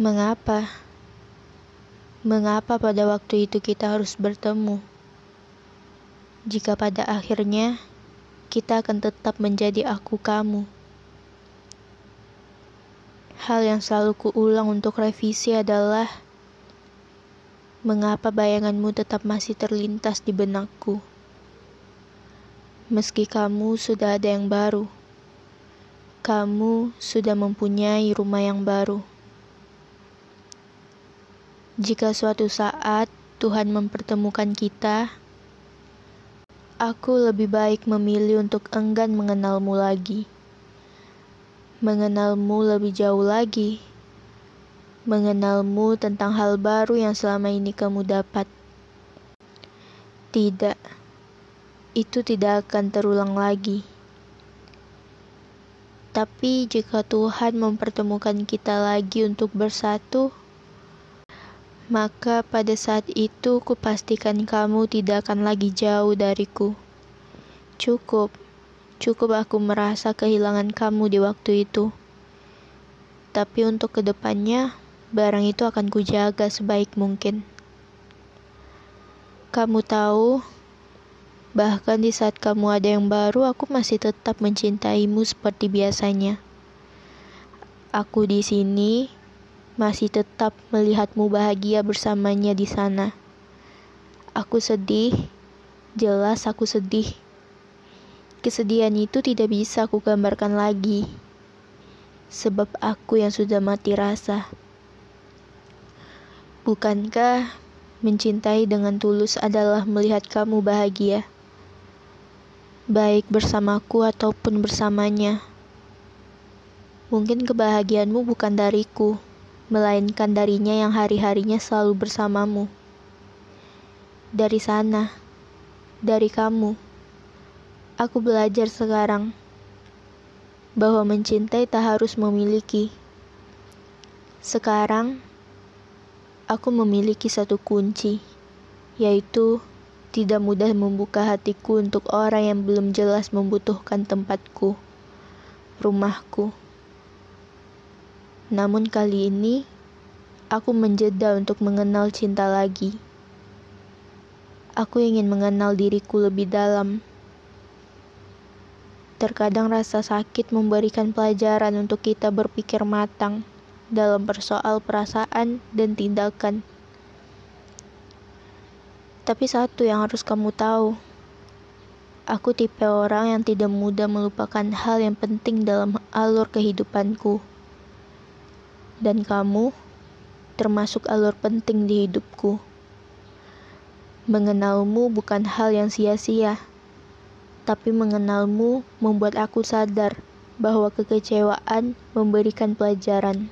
Mengapa? Mengapa pada waktu itu kita harus bertemu? Jika pada akhirnya kita akan tetap menjadi aku kamu. Hal yang selalu kuulang untuk revisi adalah mengapa bayanganmu tetap masih terlintas di benakku. Meski kamu sudah ada yang baru, kamu sudah mempunyai rumah yang baru. Jika suatu saat Tuhan mempertemukan kita, aku lebih baik memilih untuk enggan mengenalmu lagi. Mengenalmu lebih jauh lagi. Mengenalmu tentang hal baru yang selama ini kamu dapat. Tidak itu tidak akan terulang lagi. Tapi jika Tuhan mempertemukan kita lagi untuk bersatu, maka pada saat itu kupastikan kamu tidak akan lagi jauh dariku. Cukup, cukup aku merasa kehilangan kamu di waktu itu. Tapi untuk ke depannya, barang itu akan kujaga sebaik mungkin. Kamu tahu, Bahkan di saat kamu ada yang baru, aku masih tetap mencintaimu seperti biasanya. Aku di sini masih tetap melihatmu bahagia bersamanya di sana. Aku sedih, jelas aku sedih. Kesedihan itu tidak bisa aku gambarkan lagi, sebab aku yang sudah mati rasa. Bukankah mencintai dengan tulus adalah melihat kamu bahagia? baik bersamaku ataupun bersamanya. Mungkin kebahagiaanmu bukan dariku, melainkan darinya yang hari-harinya selalu bersamamu. Dari sana, dari kamu, aku belajar sekarang bahwa mencintai tak harus memiliki. Sekarang, aku memiliki satu kunci, yaitu tidak mudah membuka hatiku untuk orang yang belum jelas membutuhkan tempatku, rumahku. Namun kali ini, aku menjeda untuk mengenal cinta lagi. Aku ingin mengenal diriku lebih dalam. Terkadang rasa sakit memberikan pelajaran untuk kita berpikir matang dalam persoal perasaan dan tindakan. Tapi satu yang harus kamu tahu, aku tipe orang yang tidak mudah melupakan hal yang penting dalam alur kehidupanku. Dan kamu termasuk alur penting di hidupku. Mengenalmu bukan hal yang sia-sia, tapi mengenalmu membuat aku sadar bahwa kekecewaan memberikan pelajaran.